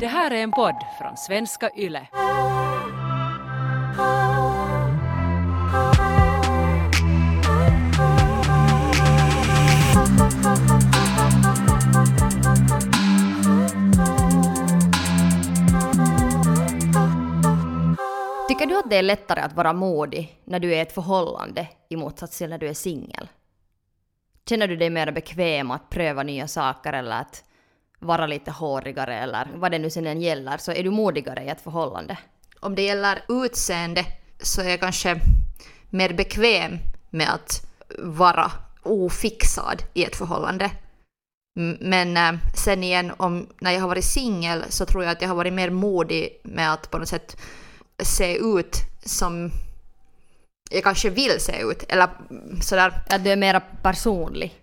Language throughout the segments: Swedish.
Det här är en podd från svenska YLE. Tycker du att det är lättare att vara modig när du är i ett förhållande i motsats till när du är singel? Känner du dig mer bekväm att pröva nya saker eller att vara lite hårigare eller vad det nu sen än gäller, så är du modigare i ett förhållande? Om det gäller utseende så är jag kanske mer bekväm med att vara ofixad i ett förhållande. Men eh, sen igen, om, när jag har varit singel så tror jag att jag har varit mer modig med att på något sätt se ut som jag kanske vill se ut. Eller sådär, Att du är mera personlig?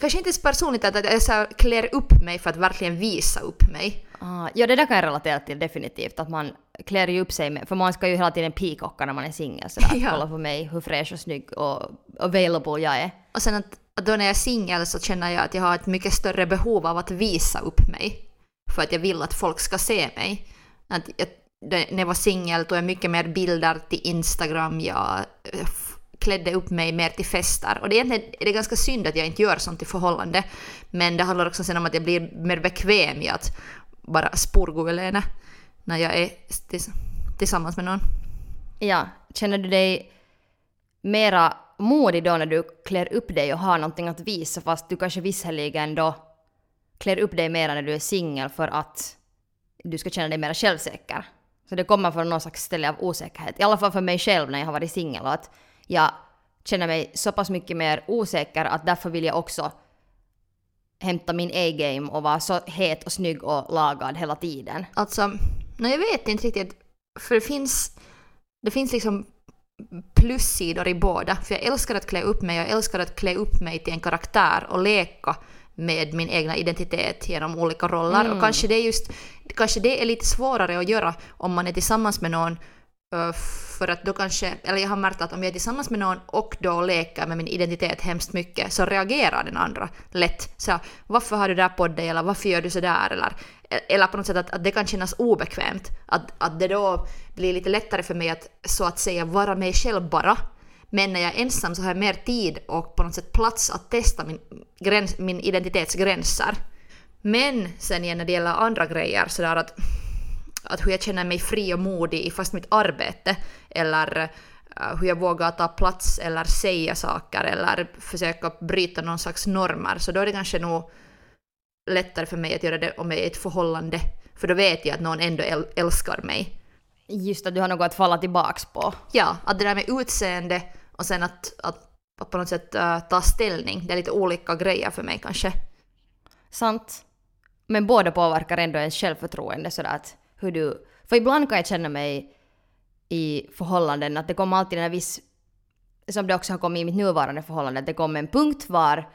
Kanske inte så personligt att jag så klär upp mig för att verkligen visa upp mig. Ah, ja, det där kan jag relatera till definitivt. Att man klär ju upp sig med, för man ska ju hela tiden peacocka när man är singel. Sådär, Ja. kolla på mig, hur fräsch och snygg och available jag är. Och sen att, att då när jag är singel så känner jag att jag har ett mycket större behov av att visa upp mig. För att jag vill att folk ska se mig. Att jag, när jag var singel tog jag mycket mer bilder till Instagram, jag eh, klädde upp mig mer till fester. Och det är, egentligen, det är ganska synd att jag inte gör sånt i förhållande. Men det handlar också sen om att jag blir mer bekväm i att bara spurguelena när jag är tills, tillsammans med någon. Ja, känner du dig mera modig då när du klär upp dig och har någonting att visa fast du kanske visserligen då klär upp dig mera när du är singel för att du ska känna dig mera självsäker. Så det kommer från någon slags ställe av osäkerhet. I alla fall för mig själv när jag har varit singel och att jag känner mig så pass mycket mer osäker att därför vill jag också hämta min A-game och vara så het och snygg och lagad hela tiden. Alltså, nej, jag vet inte riktigt. För det finns, det finns liksom plussidor i båda. För jag älskar att klä upp mig, jag älskar att klä upp mig till en karaktär och leka med min egna identitet genom olika roller. Och kanske det, är just, kanske det är lite svårare att göra om man är tillsammans med någon för att då kanske, eller jag har märkt att om jag är tillsammans med någon och då leker med min identitet hemskt mycket så reagerar den andra lätt. Så varför har du det där på dig eller varför gör du så där eller, eller på något sätt att, att det kan kännas obekvämt. Att, att det då blir lite lättare för mig att så att säga vara mig själv bara. Men när jag är ensam så har jag mer tid och på något sätt plats att testa min, gräns, min identitetsgränser. Men sen igen när det gäller andra grejer sådär att att hur jag känner mig fri och modig i fast mitt arbete eller eh, hur jag vågar ta plats eller säga saker eller försöka bryta någon slags normer så då är det kanske nog lättare för mig att göra det om jag är i ett förhållande för då vet jag att någon ändå äl- älskar mig. Just att du har något att falla tillbaks på. Ja, att det där med utseende och sen att, att, att på något sätt eh, ta ställning, det är lite olika grejer för mig kanske. Sant. Men båda påverkar ändå ens självförtroende sådär att hur du... För ibland kan jag känna mig i förhållanden att det kommer alltid en viss... Som det också har kommit i mitt nuvarande förhållande, att det kommer en punkt var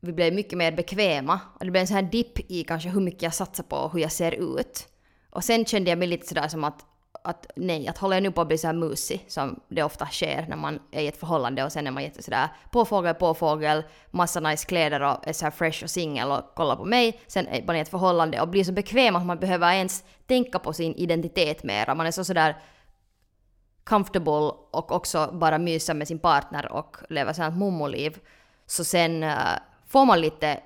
vi blev mycket mer bekväma och det blev en sån här dipp i kanske hur mycket jag satsar på och hur jag ser ut. Och sen kände jag mig lite sådär som att, att nej, att håller jag nu på att bli så här musig som det ofta sker när man är i ett förhållande och sen är man jätte sådär påfågel, påfågel, massa nice kläder och är så här fresh och singel och kollar på mig. Sen är man i ett förhållande och blir så bekväm att man behöver ens tänka på sin identitet mer. Man är så sådär comfortable och också bara mysa med sin partner och leva sånt mummoliv. Så sen eh, får man lite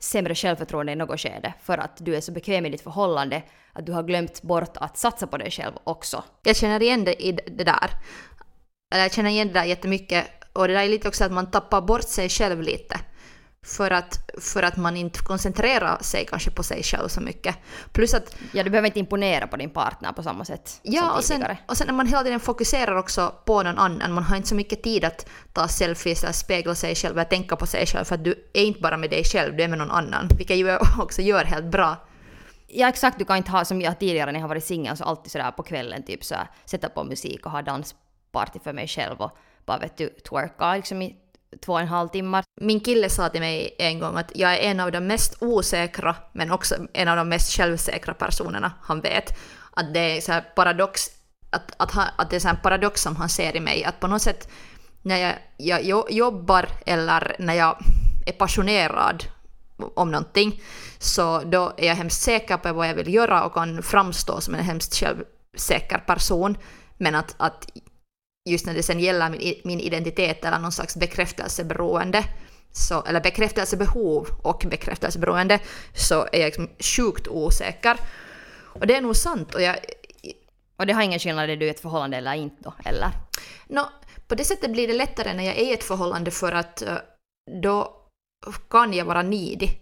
sämre självförtroende i något skede för att du är så bekväm i ditt förhållande att du har glömt bort att satsa på dig själv också. Jag känner igen det i det där. Jag känner igen det där jättemycket. Och det där är lite också att man tappar bort sig själv lite. För att, för att man inte koncentrerar sig kanske på sig själv så mycket. Plus att, Ja, du behöver inte imponera på din partner på samma sätt ja som och sen, tidigare. och sen när man hela tiden fokuserar också på någon annan, man har inte så mycket tid att ta selfies eller spegla sig själv eller tänka på sig själv för att du är inte bara med dig själv, du är med någon annan. Vilket ju också gör helt bra. Ja exakt, du kan inte ha som jag tidigare när jag har varit singel så alltid sådär på kvällen typ så här, sätta på musik och ha dansparty för mig själv och bara vet du twerka liksom i två och en halv timmar. Min kille sa till mig en gång att jag är en av de mest osäkra men också en av de mest självsäkra personerna han vet. Att det är så här paradox, att, att, han, att det är så här en paradox som han ser i mig. Att på något sätt när jag, jag jobbar eller när jag är passionerad om någonting. Så då är jag hemskt säker på vad jag vill göra och kan framstå som en hemskt självsäker person. Men att, att just när det sen gäller min, min identitet eller någon slags bekräftelseberoende, så, eller bekräftelsebehov och bekräftelseberoende, så är jag liksom sjukt osäker. Och det är nog sant. Och, jag, och det har ingen skillnad om du är i ett förhållande eller inte då, eller? No, på det sättet blir det lättare när jag är i ett förhållande för att uh, då kan jag vara nidig.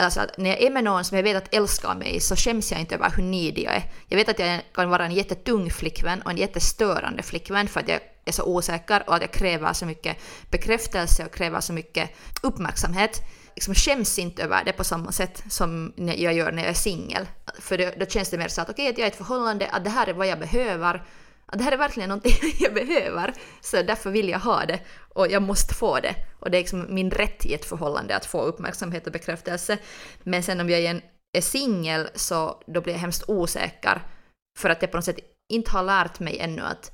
Alltså att när jag är med någon som jag vet att älskar mig så skäms jag inte över hur nidig jag är. Jag vet att jag kan vara en jättetung flickvän och en jättestörande flickvän för att jag är så osäker och att jag kräver så mycket bekräftelse och kräver så mycket uppmärksamhet. Liksom skäms inte över det på samma sätt som jag gör när jag är singel. För då, då känns det mer så att okej, okay, att jag är i ett förhållande, att det här är vad jag behöver att det här är verkligen någonting jag behöver, så därför vill jag ha det och jag måste få det. Och det är liksom min rätt i ett förhållande att få uppmärksamhet och bekräftelse. Men sen om jag är, är singel så då blir jag hemskt osäker för att jag på något sätt inte har lärt mig ännu att,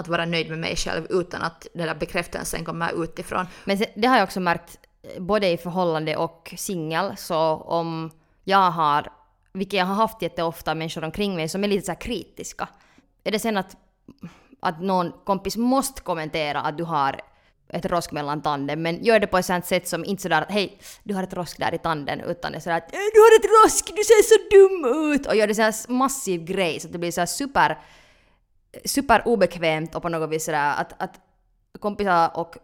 att vara nöjd med mig själv utan att den där bekräftelsen kommer utifrån. Men det har jag också märkt eh, både i förhållande och singel, så om jag har, vilket jag har haft jätteofta, människor omkring mig som är lite så kritiska. Är det sen att att någon kompis måste kommentera att du har ett rosk mellan tanden, men gör det på ett sånt sätt som inte sådär att hej, du har ett rosk där i tanden, utan det är sådär att eh, du har ett rosk, du ser så dum ut! Och gör det sån här massiv grej så att det blir så super, super obekvämt och på något vis sådär att, att kompisar och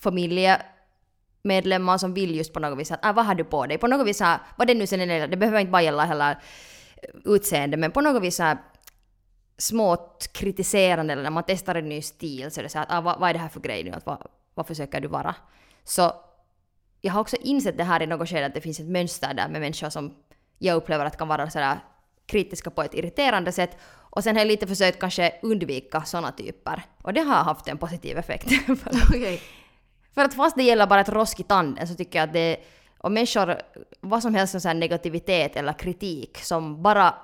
familjemedlemmar som vill just på något vis att ah, vad har du på dig? På något vis såhär, vad det nu sen är, det behöver inte bara gälla hela utseende, men på något vis såhär smått kritiserande eller när man testar en ny stil så är det så att ah, vad, vad är det här för grej nu? Att, vad, vad försöker du vara? Så jag har också insett det här i något skede att det finns ett mönster där med människor som jag upplever att kan vara sådär kritiska på ett irriterande sätt. Och sen har jag lite försökt kanske undvika sådana typer. Och det har haft en positiv effekt. för, att, okay. för att fast det gäller bara ett rosk i tanden så tycker jag att det och människor, vad som helst som negativitet eller kritik som bara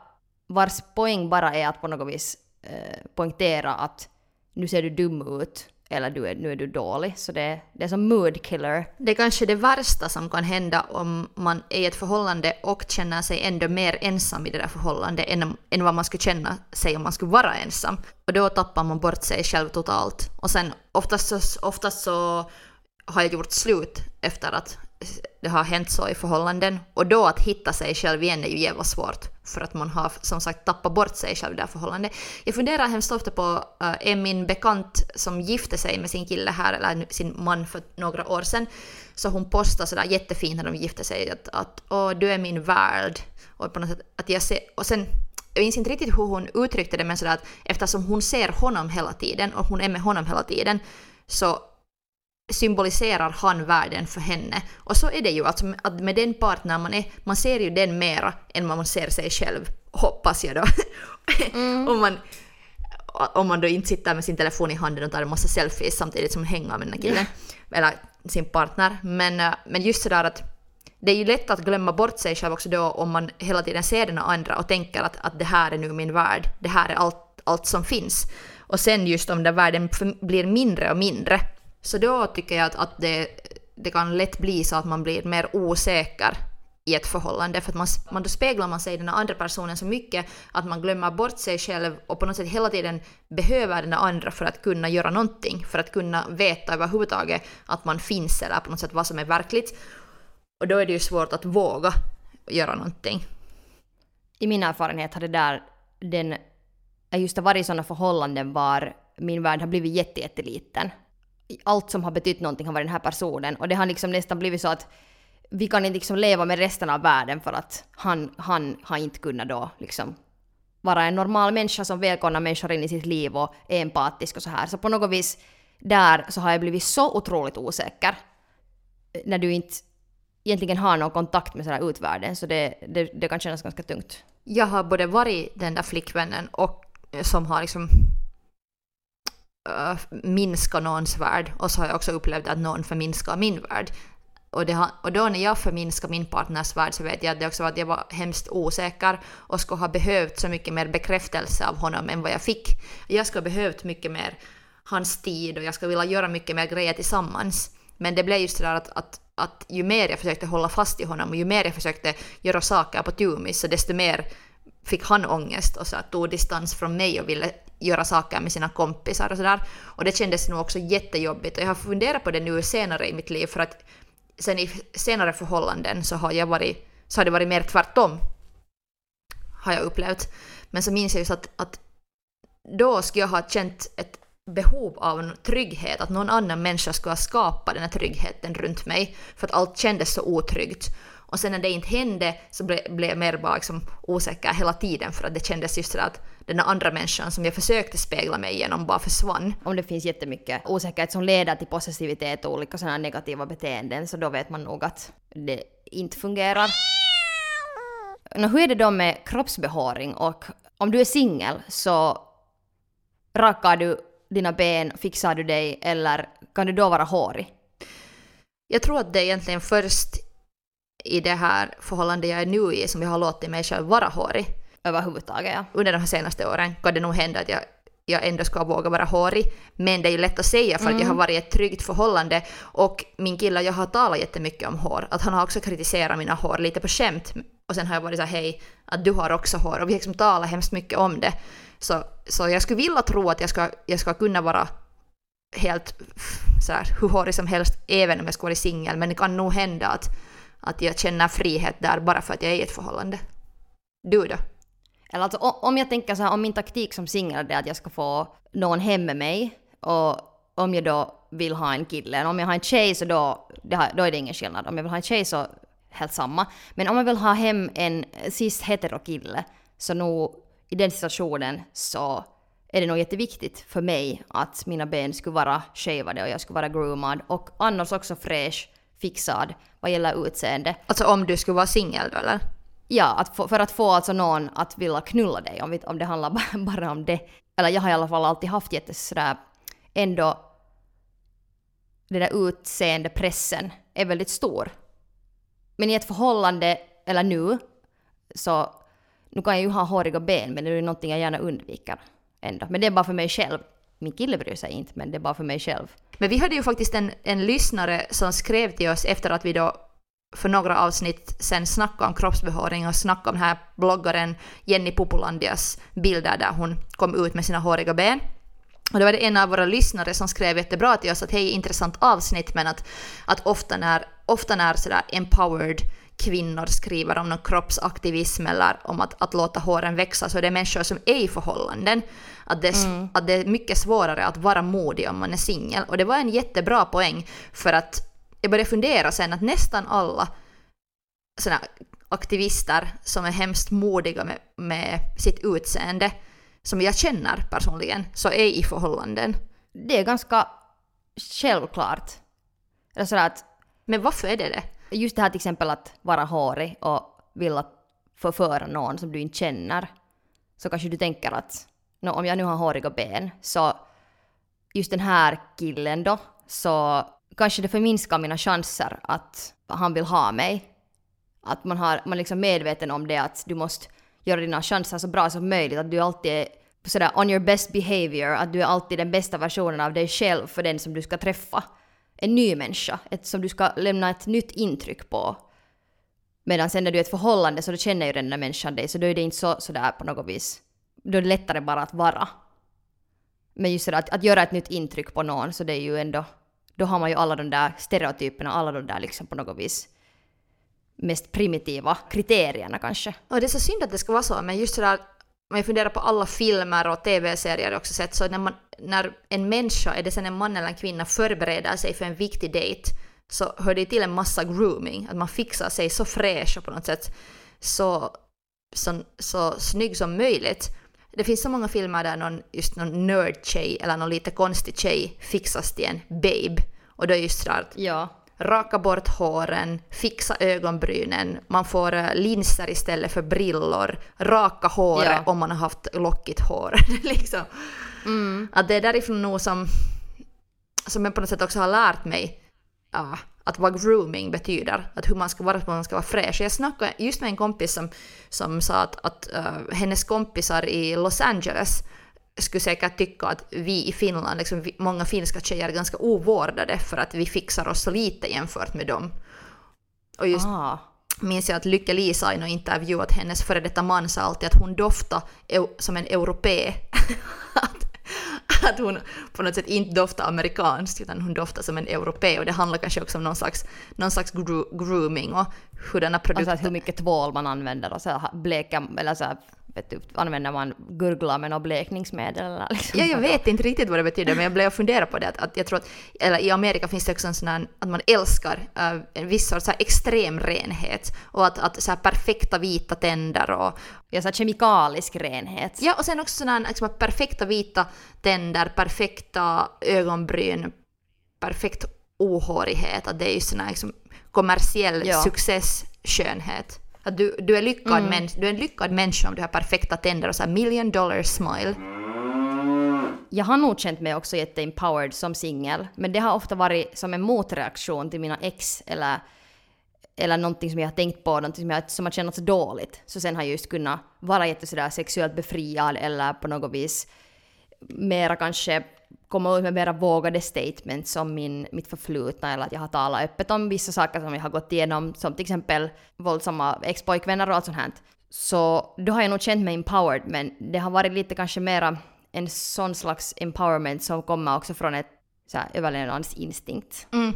vars poäng bara är att på något vis eh, poängtera att nu ser du dum ut eller du är, nu är du dålig. Så det, det är som mood killer. Det är kanske det värsta som kan hända om man är i ett förhållande och känner sig ändå mer ensam i det där förhållandet än, än vad man skulle känna sig om man skulle vara ensam. Och då tappar man bort sig själv totalt. Och sen oftast så, oftast så har jag gjort slut efter att det har hänt så i förhållanden. Och då att hitta sig själv igen är ju jävla svårt. För att man har som sagt tappat bort sig själv i det här förhållandet. Jag funderar hemskt ofta på, uh, är min bekant som gifte sig med sin kille här, eller sin man för några år sedan, så hon postade sådär jättefint när de gifte sig att, att Åh, du är min värld. Och på något sätt att jag ser, och sen jag minns inte riktigt hur hon uttryckte det men sådär att eftersom hon ser honom hela tiden och hon är med honom hela tiden så symboliserar han världen för henne. Och så är det ju, alltså att med den partner man är, man ser ju den mera än man ser sig själv, hoppas jag då. Mm. om, man, om man då inte sitter med sin telefon i handen och tar en massa selfies samtidigt som man hänger med den killen, eller sin partner. Men, eh, men just sådär att det är ju lätt att glömma bort sig själv också då om man hela tiden ser den andra och tänker att, att det här är nu min värld, det här är allt, allt som finns. Och sen just om den världen blir mindre och mindre så då tycker jag att, att det, det kan lätt bli så att man blir mer osäker i ett förhållande för att man, man då speglar man sig i den andra personen så mycket att man glömmer bort sig själv och på något sätt hela tiden behöver den andra för att kunna göra någonting, för att kunna veta överhuvudtaget att man finns eller på något sätt vad som är verkligt. Och då är det ju svårt att våga göra någonting. I min erfarenhet har det där, den, just det varit sådana förhållanden var min värld har blivit jätteliten allt som har betytt någonting har varit den här personen. Och det har liksom nästan blivit så att vi kan inte liksom leva med resten av världen för att han, han har inte kunnat då liksom vara en normal människa som välkomnar människor in i sitt liv och är empatisk och så här. Så på något vis där så har jag blivit så otroligt osäker. När du inte egentligen har någon kontakt med sådär utvärlden så det, det, det kan kännas ganska tungt. Jag har både varit den där flickvännen och eh, som har liksom uh, minska någons värld och så har jag också upplevt att någon förminskar min värld. Och, det, och då när jag förminskar min partners värld så vet jag att det också var att jag var hemskt osäker och skulle ha behövt så mycket mer bekräftelse av honom än vad jag fick. Jag skulle ha behövt mycket mer hans tid och jag skulle vilja göra mycket mer grejer tillsammans. Men det blev just det där att, att, att ju mer jag försökte hålla fast i honom och ju mer jag försökte göra saker på tumis så desto mer fick han ångest och så att tog distans från mig och ville göra saker med sina kompisar och sådär. Och det kändes nog också jättejobbigt och jag har funderat på det nu senare i mitt liv för att sen i senare förhållanden så har jag varit, så har det varit mer tvärtom. Har jag upplevt. Men så minns jag just att, att då skulle jag ha känt ett behov av trygghet, att någon annan människa skulle ha skapat den här tryggheten runt mig, för att allt kändes så otryggt. Och sen när det inte hände så blev jag mer bara liksom osäker hela tiden för att det kändes just så att den andra människan som jag försökte spegla mig genom bara försvann. Om det finns jättemycket osäkerhet som leder till possessivitet och olika sådana negativa beteenden så då vet man nog att det inte fungerar. Nå, hur är det då med kroppsbehåring och om du är singel så rakar du dina ben, fixar du dig eller kan du då vara hårig? Jag tror att det är egentligen först i det här förhållandet jag är nu i som jag har låtit mig själv vara hårig. Överhuvudtaget ja. Under de här senaste åren kan det nog hända att jag, jag ändå ska våga vara hårig. Men det är ju lätt att säga för att jag har varit i ett tryggt förhållande och min kille jag har talat jättemycket om hår. Att han har också kritiserat mina hår lite på skämt. Och sen har jag varit så här, hej, att du har också hår. Och vi har liksom talat hemskt mycket om det. Så, så jag skulle vilja tro att jag ska, jag ska kunna vara helt så här, hur hårig som helst även om jag skulle vara singel. Men det kan nog hända att, att jag känner frihet där bara för att jag är i ett förhållande. Du då? Eller alltså om jag tänker så här, om min taktik som singel är att jag ska få någon hem med mig och om jag då vill ha en kille. Om jag har en tjej så då, då är det ingen skillnad. Om jag vill ha en tjej så helt samma. Men om jag vill ha hem en cis hetero-kille så nog i den situationen så är det nog jätteviktigt för mig att mina ben skulle vara shavade och jag skulle vara groomad och annars också fräsch, fixad vad gäller utseende. Alltså om du skulle vara singel då eller? Ja, att få, för att få alltså någon att vilja knulla dig, om, vi, om det handlar bara om det. Eller jag har i alla fall alltid haft jättesådär, ändå den där utseendepressen är väldigt stor. Men i ett förhållande, eller nu, så nu kan jag ju ha håriga ben men det är någonting jag gärna undviker ändå. Men det är bara för mig själv. Min kille bryr sig inte men det är bara för mig själv. Men vi hade ju faktiskt en, en lyssnare som skrev till oss efter att vi då för några avsnitt sen snackade om kroppsbehåring och snackade om den här bloggaren Jenny Populandias bilder där hon kom ut med sina håriga ben. Och det var det en av våra lyssnare som skrev jättebra till oss att hej, intressant avsnitt men att, att ofta när, ofta när sådär empowered kvinnor skriver om någon kroppsaktivism eller om att, att låta håren växa så är det människor som är i förhållanden. Att det, mm. att det är mycket svårare att vara modig om man är singel. Och det var en jättebra poäng för att jag började fundera sen att nästan alla såna aktivister som är hemskt modiga med, med sitt utseende som jag känner personligen så är i förhållanden. Det är ganska självklart. Eller sådär att, Men varför är det det? Just det här till exempel att vara hårig och vilja förföra någon som du inte känner. Så kanske du tänker att no, om jag nu har håriga ben så just den här killen då så kanske det förminskar mina chanser att han vill ha mig. Att man, har, man är medveten om det att du måste göra dina chanser så bra som möjligt. Att du alltid är sådär on your best behavior. Att du är alltid den bästa versionen av dig själv för den som du ska träffa. En ny människa. Ett, som du ska lämna ett nytt intryck på. Medan sen när du är i ett förhållande så då känner ju den där människan dig så då är det inte så sådär på något vis. Då är det lättare bara att vara. Men just sådär att, att göra ett nytt intryck på någon så det är ju ändå då har man ju alla de där stereotyperna, alla de där liksom på något vis mest primitiva kriterierna kanske. Och det är så synd att det ska vara så, men just sådär om jag funderar på alla filmer och tv-serier också sett, så när, man, när en människa, är det sen en man eller en kvinna, förbereder sig för en viktig dejt så hör det till en massa grooming, att man fixar sig så fräsch och på något sätt så, så, så snygg som möjligt. Det finns så många filmer där någon, just någon nörd-tjej eller någon lite konstig tjej fixas till en babe. Och då är just sådär ja. raka bort håren, fixa ögonbrynen, man får uh, linser istället för brillor, raka håret ja. om man har haft lockigt hår. liksom. Mm. Att det är därifrån nog som, som jag på något sätt också har lärt mig ja, att vad grooming betyder, att hur man ska vara, att man ska vara fräsch. Jag snackade just med en kompis som, som sa att, att uh, hennes kompisar i Los Angeles skulle säkert tycka att vi i Finland, liksom, vi, många finska tjejer är ganska ovårdade för att vi fixar oss så lite jämfört med dem. Och just Ah. minns jag att Lykke Li sa i någon intervju att hennes före detta man sa alltid att hon doftar som en europé. att, att hon på något sätt inte doftar amerikanskt utan hon doftar som en europé och det handlar kanske också om någon slags, någon slags gro- grooming och hurdana produkter... Alltså hur mycket tvål man använder och så här bleka, eller så här, vet du, använder man gurgla med något blekningsmedel eller liksom. Ja, jag vet inte riktigt vad det betyder, men jag blev och funderade på det. Att, att jag tror att, eller i Amerika finns det också en sån här, att man älskar uh, en viss sorts extrem renhet. Och att, att så här perfekta vita tänder och... Ja, så kemikalisk renhet. Ja, och sen också här liksom, perfekta vita tänder, perfekta ögonbryn, perfekt ohårighet. Att det är ju sån här liksom, kommersiell Ja. successskönhet. Att du, du, är lyckad mäns- du är en lyckad människa om du har perfekta tänder och så här million dollar smile. Jag har nog känt mig också jätteempowered som singel, men det har ofta varit som en motreaktion till mina ex eller, eller någonting som jag har tänkt på, någonting som, jag, som har känts dåligt. Så sen har jag just kunnat vara jätte sådär sexuellt befriad eller på något vis mera kanske komma ut med mera vågade statements om min, mitt förflutna eller att jag har talat öppet om vissa saker som jag har gått igenom, som till exempel våldsamma expojkvänner och allt sånt här. Så då har jag nog känt mig empowered, men det har varit lite kanske mera en sån slags empowerment som kommer också från ett så här, överlevnadsinstinkt. Mm.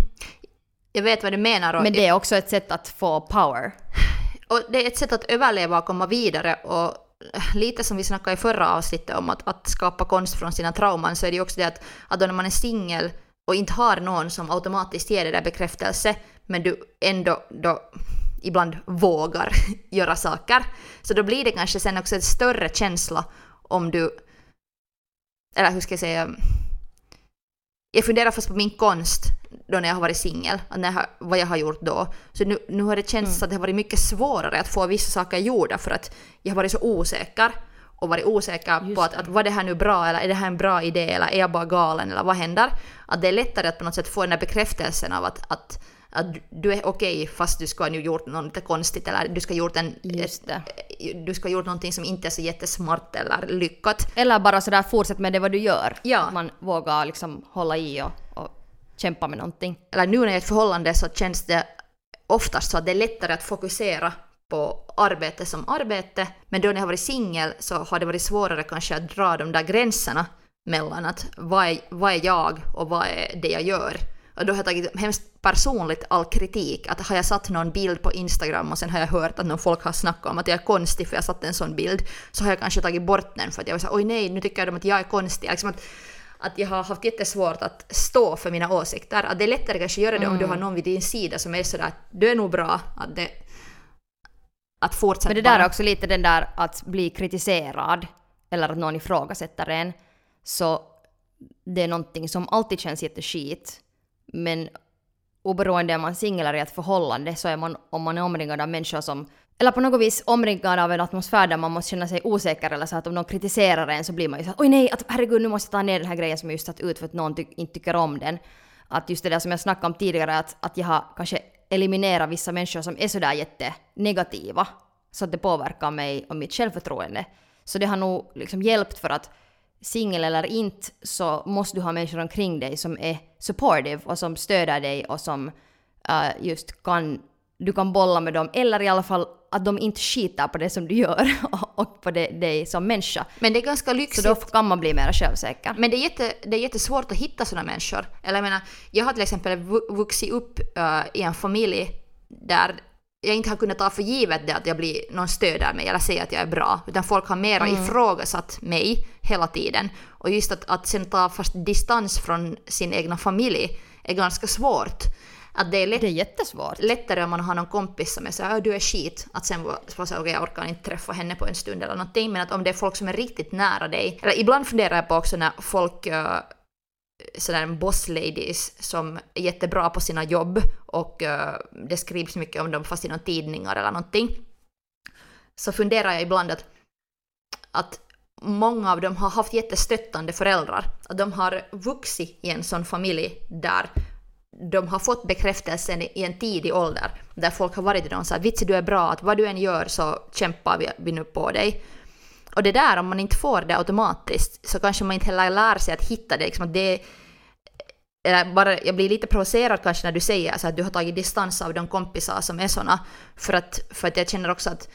Jag vet vad du menar. Och, Men det är också ett sätt att få power. och det är ett sätt att överleva och komma vidare. Och lite som vi snackade i förra avsnittet om att, att skapa konst från sina trauman så är det ju också det att, att då när man är singel och inte har någon som automatiskt ger dig där bekräftelse men du ändå då ibland vågar göra saker. Så då blir det kanske sen också en större känsla om du... Eller hur ska jag säga? Jag funderar fast på min konst då när jag har varit singel, vad jag har gjort då. Så nu, nu har det känts att det har varit mycket svårare att få vissa saker gjorda för att jag har varit så osäker och varit osäker Just på att, att var det här nu bra eller är det här en bra idé eller är jag bara galen eller vad händer? Att det är lättare att på något sätt få den där bekräftelsen av att, att, att du- är okej fast du ska ha nu gjort något konstigt eller du ska ha gjort en Just det. du ska ha gjort någonting som inte är så jättesmart eller lyckat. Eller bara sådär fortsätt med det vad du gör. Ja. Att man vågar liksom hålla i och, och kämpa med någonting. Eller nu när jag är i ett förhållande så känns det oftast så att det är lättare att fokusera på arbete som arbete. Men då när jag har varit singel så har det varit svårare kanske att dra de där gränserna mellan att vad är, vad är jag och vad är det jag gör. Och då har jag tagit hemskt personligt all kritik. Att har jag satt någon bild på Instagram och sen har jag hört att någon folk har snackat om att jag är konstig för jag satt en sån bild. Så har jag kanske tagit bort den för att jag var så här, oj nej, nu tycker de att jag är konstig. Liksom att, att jag har haft jättesvårt att stå för mina åsikter. Att det är lättare kanske att göra det om du har någon vid din sida som är sådär att du är nog bra. Att, det, att fortsätta Men det där är också lite den där att bli kritiserad eller att någon ifrågasätter en. Så det är någonting som alltid känns jätteskit. Men oberoende om man är singel eller i ett förhållande så är man, om man är omringad av människor som eller på något vis omringad av en atmosfär där man måste känna sig osäker eller så att om någon kritiserar en så blir man ju så att oj nej, att, herregud nu måste jag ta ner den här grejen som jag just satt ut för att någon ty- inte tycker om den. Att just det där som jag snackade om tidigare att, att jag har kanske eliminerat vissa människor som är sådär jättenegativa så att det påverkar mig och mitt självförtroende. Så det har nog liksom hjälpt för att singel eller inte så måste du ha människor omkring dig som är supportive och som stöder dig och som eh, just kan, du kan bolla med dem eller i alla fall att de inte skitar på det som du gör och på det, dig som människa. Men det är ganska Så lyxigt. då kan man bli mer självsäker. Men det är, jätte, det är jättesvårt att hitta sådana människor. Eller jag menar, jag har till exempel vu- vuxit upp eh, i en familj där jag inte har kunnat ta för givet det att jag blir någon stöder mig eller säger att jag är bra. Utan folk har mera ifrågasatt mig hela tiden. Och just att, att sen ta fast distans från sin egna familj är ganska svårt. Att det är lätt Det är jättesvårt. lättare om man har någon kompis som är så här, du är skit, att sen vara så okej jag orkar inte träffa henne på en stund eller någonting, men att om det är folk som är riktigt nära dig, eller ibland funderar jag på också när folk uh, sådär boss ladies som är jättebra på sina jobb och uh, det skrivs mycket om dem fast i någon tidningar eller någonting. Så funderar jag ibland att, att många av dem har haft jättestöttande föräldrar. Att de har vuxit i en sån familj där de har fått bekräftelsen i en tidig ålder. Där folk har varit i dem så här, vitsi du är bra, att vad du än gör så kämpar vi, vi nu på dig. Och det där, om man inte får det automatiskt, så kanske man inte heller lär sig att hitta det. Liksom att det bara, jag blir lite provocerad kanske när du säger alltså att du har tagit distans av de kompisar som är såna. För att, för att jag känner också att,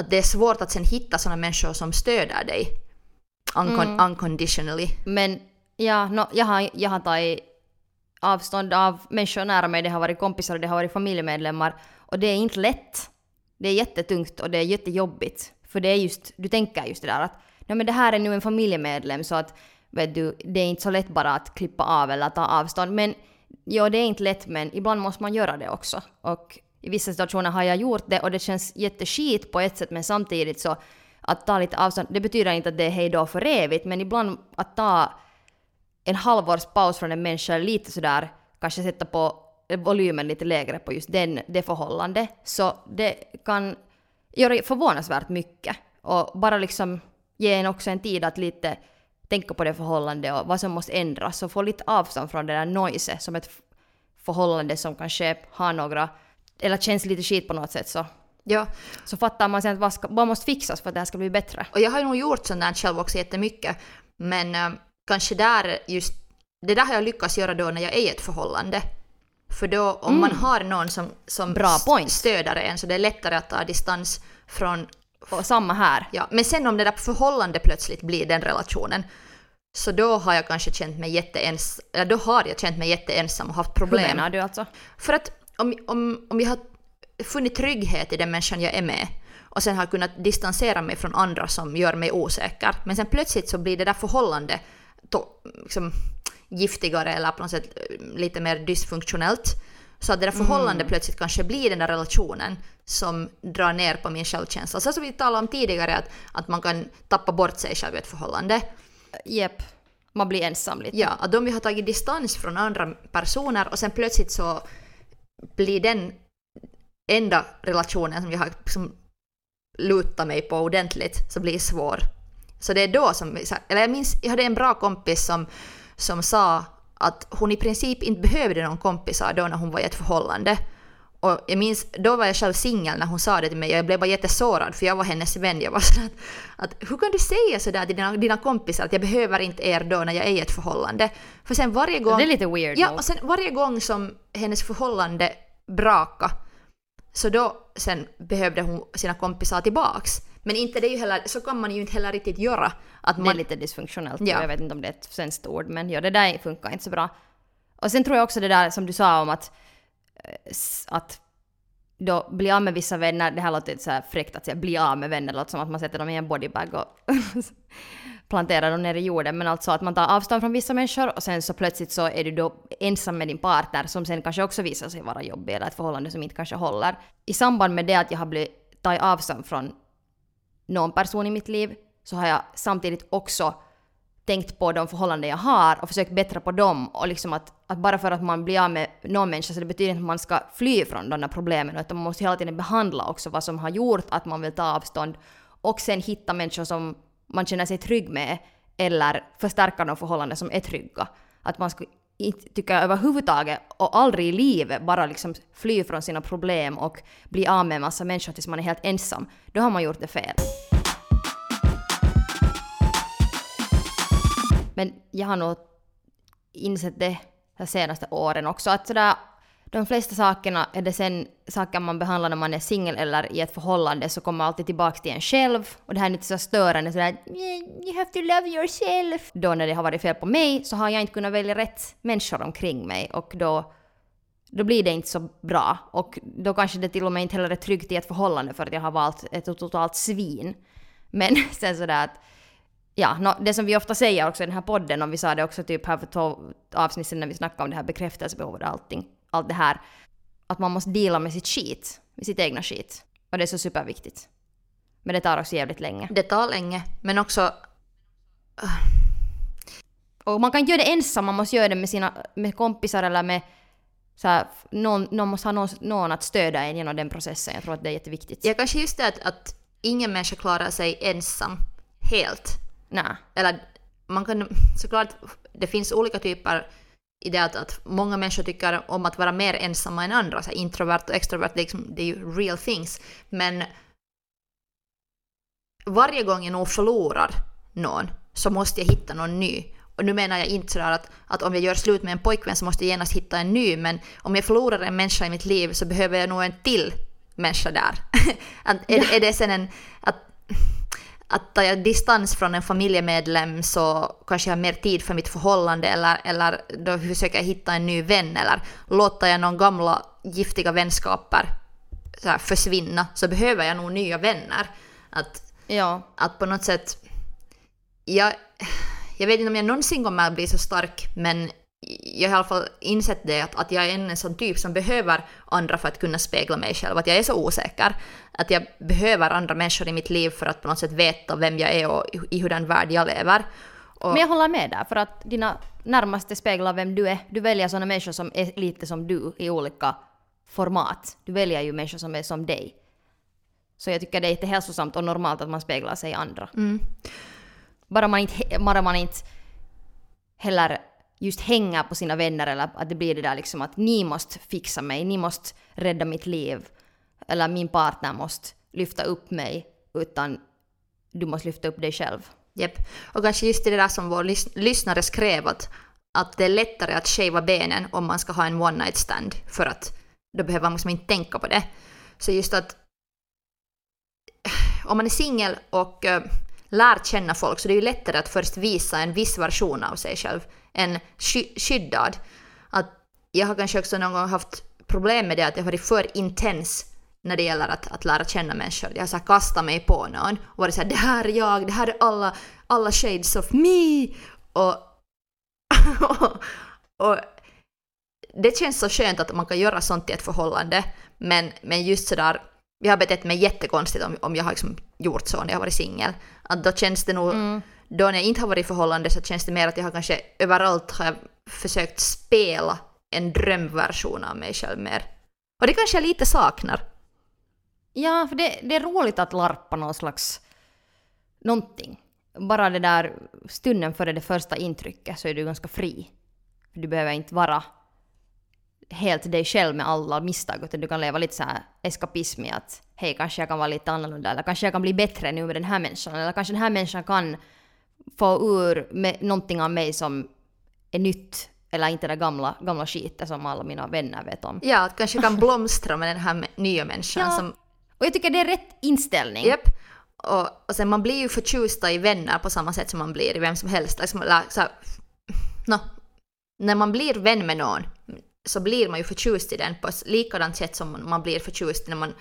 att det är svårt att sen hitta såna människor som stöder dig. Uncon Mm. Unconditionally. Men ja, no, jag, har, jag har tagit avstånd av människor nära mig. Det har varit kompisar och det har varit familjemedlemmar. Och det är inte lätt. Det är jättetungt och det är jättejobbigt. För det är just, du tänker just det där att nej men det här är nu en familjemedlem så att vet du, det är inte så lätt bara att klippa av eller ta avstånd. Men ja, det är inte lätt men ibland måste man göra det också. Och i vissa situationer har jag gjort det och det känns jätteskit på ett sätt men samtidigt så att ta lite avstånd, det betyder inte att det är hejdå för evigt men ibland att ta en halvårs paus från en människa lite sådär, kanske sätta på volymen lite lägre på just den, det förhållandet. så det kan göra förvånansvärt mycket. Och bara liksom ge en också en tid att lite tänka på det förhållande och vad som måste ändras och få lite avstånd från det där noise som ett förhållande som kanske har några, eller känns lite skit på något sätt så, Ja, så fattar man sen att vad, ska, vad måste fixas för att det här ska bli bättre. och jag har nog gjort sånt där själv också jättemycket. Men äh, kanske där just, det där har jag lyckats göra då när jag är i ett förhållande. För då om man har någon som, som Mm. Bra point. stöder en så det är lättare att ta distans från Och samma här. Ja, men sen om det där förhållandet plötsligt blir den relationen, så då har jag kanske känt mig jätteensam, då har jag känt mig jätteensam och haft Hur problem. menar du alltså? För att om, om, om jag har funnit trygghet i den människan jag är med och sen har kunnat distansera mig från andra som gör mig osäker, men sen plötsligt så blir det där förhållandet to, liksom, giftigare eller på något sätt eh, lite mer dysfunktionellt. Så att det där förhållandet plötsligt kanske blir den där relationen som drar ner på min självkänsla. Så som vi talade om tidigare, att, att man kan tappa bort sig själv i ett förhållande. Jepp. Man blir ensam lite. Ja, att om vi har tagit distans från andra personer och sen plötsligt så blir den enda relationen som jag har liksom lutat mig på ordentligt så blir svår. Så det är då som, eller jag minns, jag hade en bra kompis som, som sa att hon i princip inte behövde någon kompisar då när hon var i ett förhållande. Och jag minns, då var jag själv singel när hon sa det till mig och jag blev bara jättesårad för jag var hennes vän. Jag var sådär att, att hur kan du säga sådär till dina, dina kompisar att jag behöver inte er då när jag är i ett förhållande? För sen varje gång... Det är lite weird Ja, och sen varje gång som hennes förhållande braka så då sen behövde hon sina kompisar tillbaks. Men inte det är ju heller, så kan man ju inte heller riktigt göra. Att Det är man, lite dysfunktionellt. Ja. Jag vet inte om det är ett svenskt ord, men ja, det där funkar inte så bra. Och sen tror jag också det där som du sa om att, eh, att då bli av med vissa vänner, det här låter lite så här fräckt att säga bli av med vänner, det låter som att man sätter dem i en bodybag och planterar dem ner i jorden, men alltså att man tar avstånd från vissa människor och sen så plötsligt så är du då ensam med din partner som sen kanske också visar sig vara jobbig eller ett förhållande som inte kanske håller. I samband med det att jag har blivit tagit avstånd från någon person i mitt liv så har jag samtidigt också tänkt på de förhållanden jag har och försökt bättra på dem. Och liksom att, att bara för att man blir av med någon människa så det betyder inte att man ska fly från de där problemen utan man måste hela tiden behandla också vad som har gjort att man vill ta avstånd och sen hitta människor som man känner sig trygg med eller förstärka de förhållanden som är trygga. Att man ska inte tycker överhuvudtaget och aldrig i livet bara liksom fly från sina problem och bli av med en massa människor tills man är helt ensam. Då har man gjort det fel. Men jag har nog insett det de senaste åren också att sådär, de flesta sakerna är det sen saker man behandlar när man är singel eller i ett förhållande så kommer alltid tillbaka till en själv och det här är inte så störande sådär you have to love yourself. Då när det har varit fel på mig så har jag inte kunnat välja rätt människor omkring mig och då då blir det inte så bra. Och då kanske det till och med inte heller är tryggt i ett förhållande för att jag har valt ett totalt svin. Men sen sådär att Ja, no, det som vi ofta säger också i den här podden, och vi sa det också typ här för två avsnitt sedan när vi snackade om det här bekräftelsebehovet och allting, allt det här, att man måste dela med sitt skit, med sitt egna skit. Och det är så superviktigt. Men det tar också jävligt länge. det tar länge, men också Och man kan inte göra det ensam, man måste göra det med sina med kompisar eller med så här, någon, någon måste ha någon, någon att stödja en genom den processen. Jag tror att det är jätteviktigt. Ja, kanske just det att, att ingen människa klarar sig ensam helt. Nej. Eller man kan såklart, det finns olika typer i det att, att många människor tycker om att vara mer ensamma än andra, så introvert och extrovert, liksom, det är ju real things. Men varje gång jag nog förlorar någon så måste jag hitta någon ny. Och nu menar jag inte sådär att, att om jag gör slut med en pojkvän så måste jag genast hitta en ny, men om jag förlorar en människa i mitt liv så behöver jag nog en till människa där. att, är, är det sen en... Att, att tar jag distans från en familjemedlem så kanske jag har mer tid för mitt förhållande eller, eller då försöker jag hitta en ny vän eller låter jag någon gamla giftiga vänskaper så här, försvinna så behöver jag nog nya vänner. Att, ja. att på något sätt... Jag, jag vet inte om jag någonsin kommer att bli så stark men jag har i alla fall insett det att, att jag är en sån typ som behöver andra för att kunna spegla mig själv. Att jag är så osäker. Att jag behöver andra människor i mitt liv för att på något sätt veta vem jag är och i hurdan värld jag lever. Och Men jag håller med där, för att dina närmaste speglar vem du är. Du väljer sådana människor som är lite som du i olika format. Du väljer ju människor som är som dig. Så jag tycker det är inte hälsosamt och normalt att man speglar sig i andra. Mm. Bara man inte, bara man inte heller just hänger på sina vänner eller att det blir det där liksom att ni måste fixa mig, ni måste rädda mitt liv eller min partner måste lyfta upp mig utan du måste lyfta upp dig själv. Japp. Och kanske just det där som vår lys lyssnare skrev att, att det är lättare att shava benen om man ska ha en one night stand för att då behöver man liksom inte tänka på det. Så just att om man är singel och uh, lär känna folk så det är ju lättare att först visa en viss version av sig själv än sky skyddad. Att jag har kanske också någon gång haft problem med det att jag har varit för intens när det gäller att, att lära känna människor. Jag har så kastat mig på någon och varit såhär det här är jag, det här är alla, alla shades of me. Och, och, och det känns så skönt att man kan göra sånt i ett förhållande. Men, men just sådär, jag har betett mig jättekonstigt om, om jag har liksom gjort så när jag har varit singel. Att då känns det nog, mm. då när jag inte har varit i förhållande så känns det mer att jag har kanske överallt har försökt spela en drömversion av mig själv mer. Och det kanske jag lite saknar. Ja, för det, det är roligt att larpa någon slags någonting. Bara det där stunden före det första intrycket så är du ganska fri. Du behöver inte vara helt dig själv med alla misstag, utan du kan leva lite så här eskapism i att hej, kanske jag kan vara lite annorlunda, eller kanske jag kan bli bättre nu med den här människan, eller kanske den här människan kan få ur med någonting av mig som är nytt, eller inte det gamla, gamla skitet som alla mina vänner vet om. Ja, att kanske kan blomstra med den här nya människan ja. som... Och jag tycker det är rätt inställning. Japp. Och, och sen man blir ju förtjusta i vänner på samma sätt som man blir i vem som helst. Liksom, så här, no, när man blir vän med någon så blir man ju förtjust i den på ett likadant sätt som man blir förtjust när man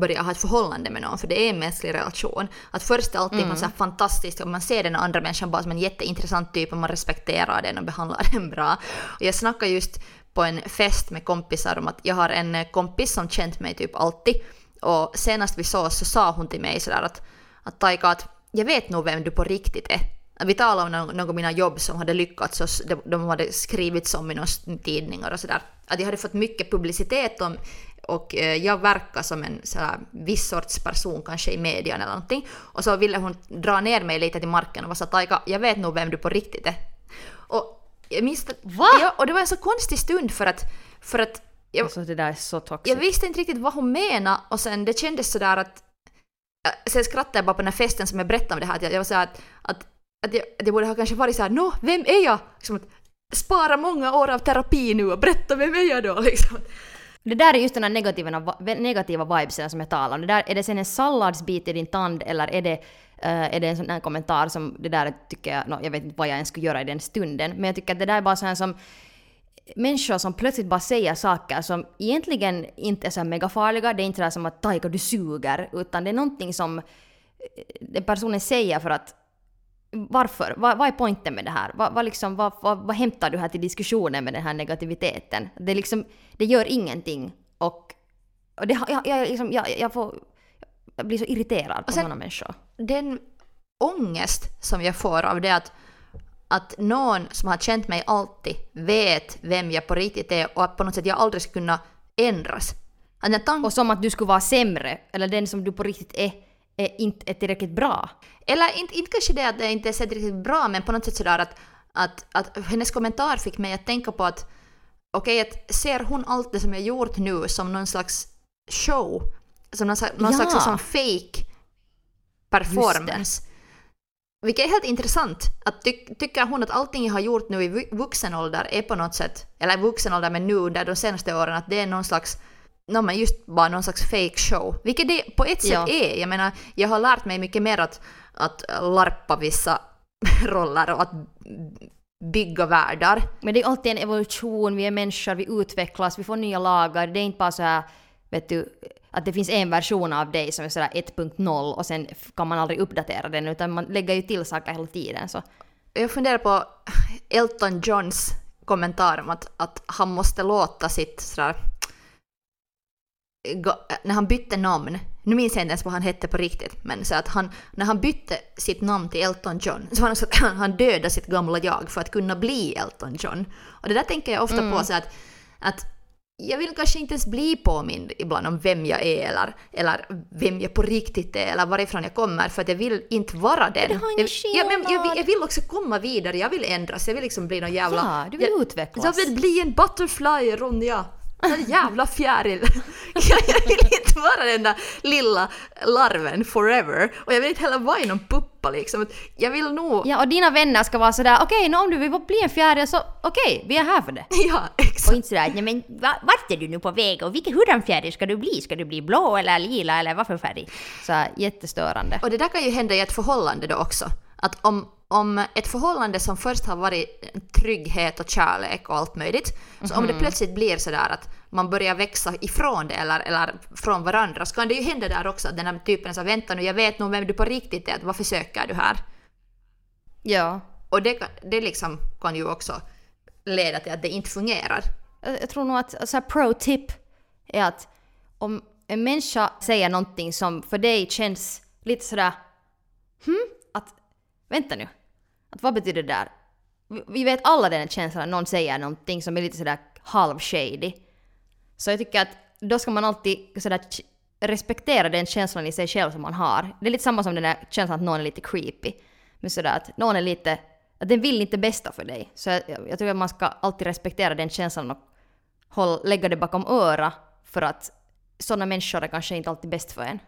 börjar ha ett förhållande med någon, för det är en mänsklig relation. Att först är alltid mm. så fantastiskt och man ser den andra människan bara som en jätteintressant typ och man respekterar den och behandlar den bra. Och jag snackade just på en fest med kompisar om att jag har en kompis som känt mig typ alltid och senast vi sågs så sa hon till mig sådär att, att Taika att jag vet nog vem du på riktigt är. Vi talade om några av mina jobb som hade lyckats och de hade skrivits om i några tidningar och sådär. Att jag hade fått mycket publicitet om och eh, jag verkar som en sådär, viss sorts person kanske i median eller någonting. Och så ville hon dra ner mig lite till marken och var så Taika, jag vet nog vem du på riktigt är. Och jag minns Va? Ja, och det var en så konstig stund för att, för att jag, alltså det där är så toxic. Jag visste inte riktigt vad hon menade och sen det kändes sådär att Sen skrattade jag bara på den här festen som jag berättade om det här, att jag, jag var såhär att, att att jag, det borde ha kanske varit såhär nå, vem är jag? Liksom att spara många år av terapi nu och berätta vem är jag då liksom. Det där är just den här negativa, negativa vibesen som jag talar om. Det där, är det sen en salladsbit i din tand eller är det, uh, är det en sån här kommentar som det där tycker jag, no, jag vet inte vad jag ens skulle göra i den stunden, men jag tycker att det där är bara så här som människor som plötsligt bara säger saker som egentligen inte är så megafarliga, det är inte det som att Taika du suger, utan det är någonting som eh, den personen säger för att varför? Vad, vad är poängen med det här? Vad, vad, liksom, vad, vad, vad hämtar du här till diskussionen med den här negativiteten? Det, liksom, det gör ingenting. Och, och det, jag, jag, liksom, jag, jag, får, jag blir så irriterad på sådana människor. Den ångest som jag får av det att, att någon som har känt mig alltid vet vem jag på riktigt är och att på något sätt jag aldrig ska kunna ändras. Och som att du skulle vara sämre, eller den som du på riktigt är är inte är tillräckligt bra. Eller inte, inte kanske det att det inte är tillräckligt bra, men på något sätt sådär att, att, att hennes kommentar fick mig att tänka på att okej, okay, att ser hon allt det som jag gjort nu som någon slags show? Som någon, någon ja. slags som fake performance. Vilket är helt intressant. Att ty tycker hon att allting jag har gjort nu i vu- vuxen ålder är på något sätt, eller vuxen ålder men nu under de senaste åren, att det är någon slags No, men just bara någon slags fake show. Vilket det på ett sätt Ja. är. Jag menar, jag har lärt mig mycket mer att, att larpa vissa roller och att bygga världar. Men det är alltid en evolution, vi är människor, vi utvecklas, vi får nya lagar. Det är inte bara så här, vet du, att det finns en version av dig som är sådär 1.0 och sen kan man aldrig uppdatera den utan man lägger ju till saker hela tiden. Så. Jag funderar på Elton Johns kommentar om att, att han måste låta sitt sådär... När han bytte namn, nu minns jag inte ens vad han hette på riktigt, men så att han, när han bytte sitt namn till Elton John så var det så att han, han dödade sitt gamla jag för att kunna bli Elton John. Och det där tänker jag ofta på så att, att jag vill kanske inte ens bli påmind ibland om vem jag är eller, eller vem jag på riktigt är eller varifrån jag kommer för att jag vill inte vara den. ingen jag, ja, men jag, vill- jag vill också komma vidare, jag vill ändras, jag vill liksom bli någon jävla... Ja, du vill jag, utvecklas. Jag vill bli en butterfly, Ronja! En jävla fjäril. jag, vill inte vara den där lilla larven forever. Och jag vill inte heller vara i någon puppa liksom. Jag vill nog... Ja, och dina vänner ska vara sådär, okej, nå om du vill bli en fjäril så okej, vi är här för det. Ja, exakt. Och inte sådär, nej men va, vart är du nu på väg och vilken hurdan fjäril ska du bli? Ska du bli blå eller lila eller vad för färg? Så jättestörande. Och det där kan ju hända i ett förhållande då också. Att om, om ett förhållande som först har varit trygghet och kärlek och allt möjligt, så om det plötsligt blir sådär att man börjar växa ifrån det eller, eller från varandra så kan det ju hända där också att den här typen sa vänta nu jag vet nog vem du på riktigt är, varför söker du här? Ja. Och det, det liksom kan ju också leda till att det inte fungerar. Jag tror nog att så här, pro-tip är att om en människa säger någonting som för dig känns lite sådär hm? Att vänta nu. Att vad betyder det där? Vi- vet alla den känslan när någon säger någonting som är lite sådär halvshady. Så jag tycker att då ska man alltid sådär respektera den känslan i sig själv som man har. Det är lite samma som den där känslan att någon är lite creepy. Men sådär att någon är lite, att den vill inte bästa för dig. Så jag, jag, jag tycker att man ska alltid respektera den känslan och håll, lägga det bakom öra för att sådana människor är kanske inte alltid bäst för en.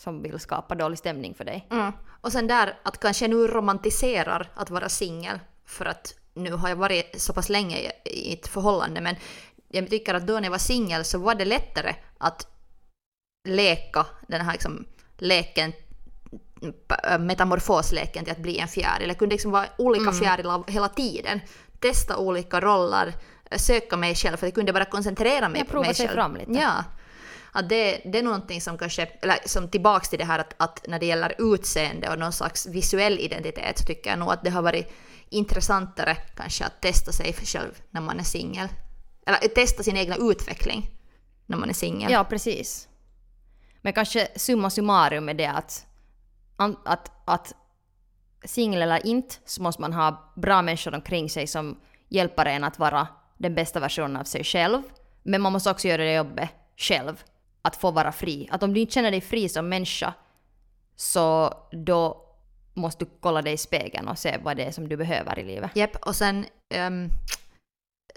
Som vill skapa dålig stämning för dig. Mm. Och sen där att kanske jag nu romantiserar att vara singel för att nu har jag varit så pass länge i, ett förhållande men jag tycker att då när jag var singel så var det lättare att leka den här liksom leken p- metamorfosleken till att bli en fjäril. Jag kunde liksom vara olika fjärilar hela tiden. Testa olika roller, söka mig själv för jag kunde bara koncentrera mig Ja, på prova mig sig själv. fram lite. Ja. Att det, det är någonting som kanske, eller som tillbaks till det här att, att när det gäller utseende och någon slags visuell identitet så tycker jag nog att det har varit intressantare kanske att testa sig själv när man är singel. Eller eh, testa sin egna utveckling när man är singel. Ja, precis. Men kanske summa summarum är det att, att, att singel eller inte så måste man ha bra människor omkring sig som hjälper en att vara den bästa versionen av sig själv. Men man måste också göra det jobbet själv. Att få vara fri. Att om du inte känner dig fri som människa så då måste du kolla dig i spegeln och se vad det är som du behöver i livet. Japp, och sen um,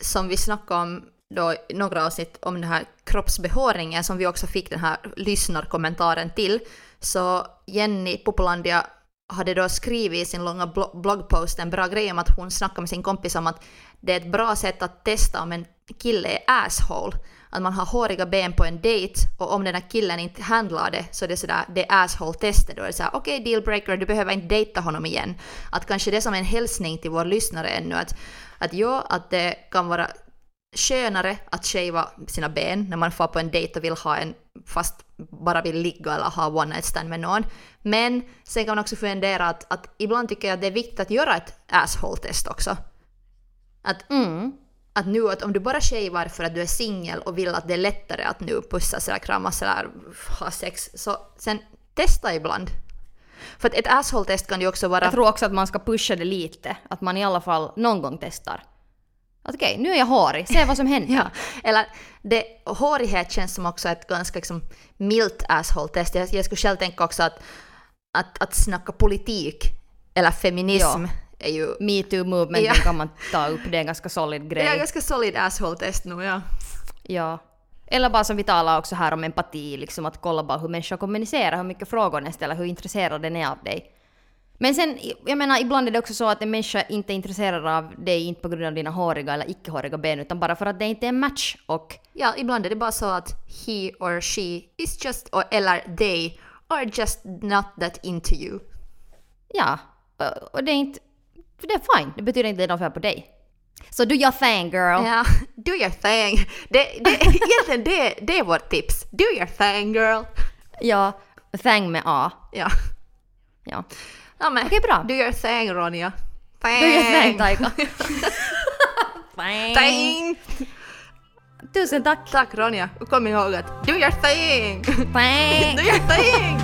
som vi snackade om då i några avsnitt om den här kroppsbehåringen som vi också fick den här lyssnarkommentaren till. Så Jenny Popolandia hade då skrivit i sin långa bloggpost en bra grej om att hon snackade med sin kompis om att det är ett bra sätt att testa om en kille är asshole. Att man har håriga ben på en dejt och om den här killen inte handlar det så det är sådär, det är asshole-testet. Då är det såhär, okej dealbreaker, du behöver inte dejta honom igen. Att kanske det är som en hälsning till vår lyssnare ännu att, att ja, att det kan vara skönare att shava sina ben när man får på en dejt och vill ha en fast bara vill ligga eller ha one night stand med någon. Men sen kan man också fundera att, att ibland tycker jag att det är viktigt att göra ett asshole-test också. Att, Mm att nu att om du bara shavar för att du är singel och vill att det är lättare att nu pussas eller kramas eller ha sex, så sen testa ibland. För att ett asshole-test kan ju också vara... Jag tror också att man ska pusha det lite. Att man i alla fall någon gång testar. Att okej, nu är jag hårig, se vad som händer. Ja, eller det, hårighet känns som också ett ganska liksom, milt asshole-test. Jag, jag skulle själv tänka också att, att, att snacka politik eller feminism är ju Metoo-movementen Ja. kan man ta upp, det är en ganska solid det är grej. ganska solid asshole-test nu, ja. Ja. Eller bara som vi talar också här om empati, liksom att kolla bara hur människor kommunicerar, hur mycket frågor den ställer, hur intresserad den är av dig. Men sen, jag menar, ibland är det också så att en människa inte är intresserad av dig, inte på grund av dina håriga eller icke-håriga ben, utan bara för att det inte är en match. Och Ja, ibland är det bara så att he or she is just, or, eller they are just not that into you. ja, och- och det är inte... för Det är fine, det betyder inte att det är något fel på dig. Så do your thing girl. Ja, do your thing. Det, det, egentligen det, det är vårt tips. Do your thing girl. Ja, thing med A. Ja. Ja. ja men, Okej, bra. Do your thing Ronja. Thing. Do your thing Taika. Thing. Tusen tack. Tack Ronja. Och kom ihåg att do your thing. Thing. do your thing.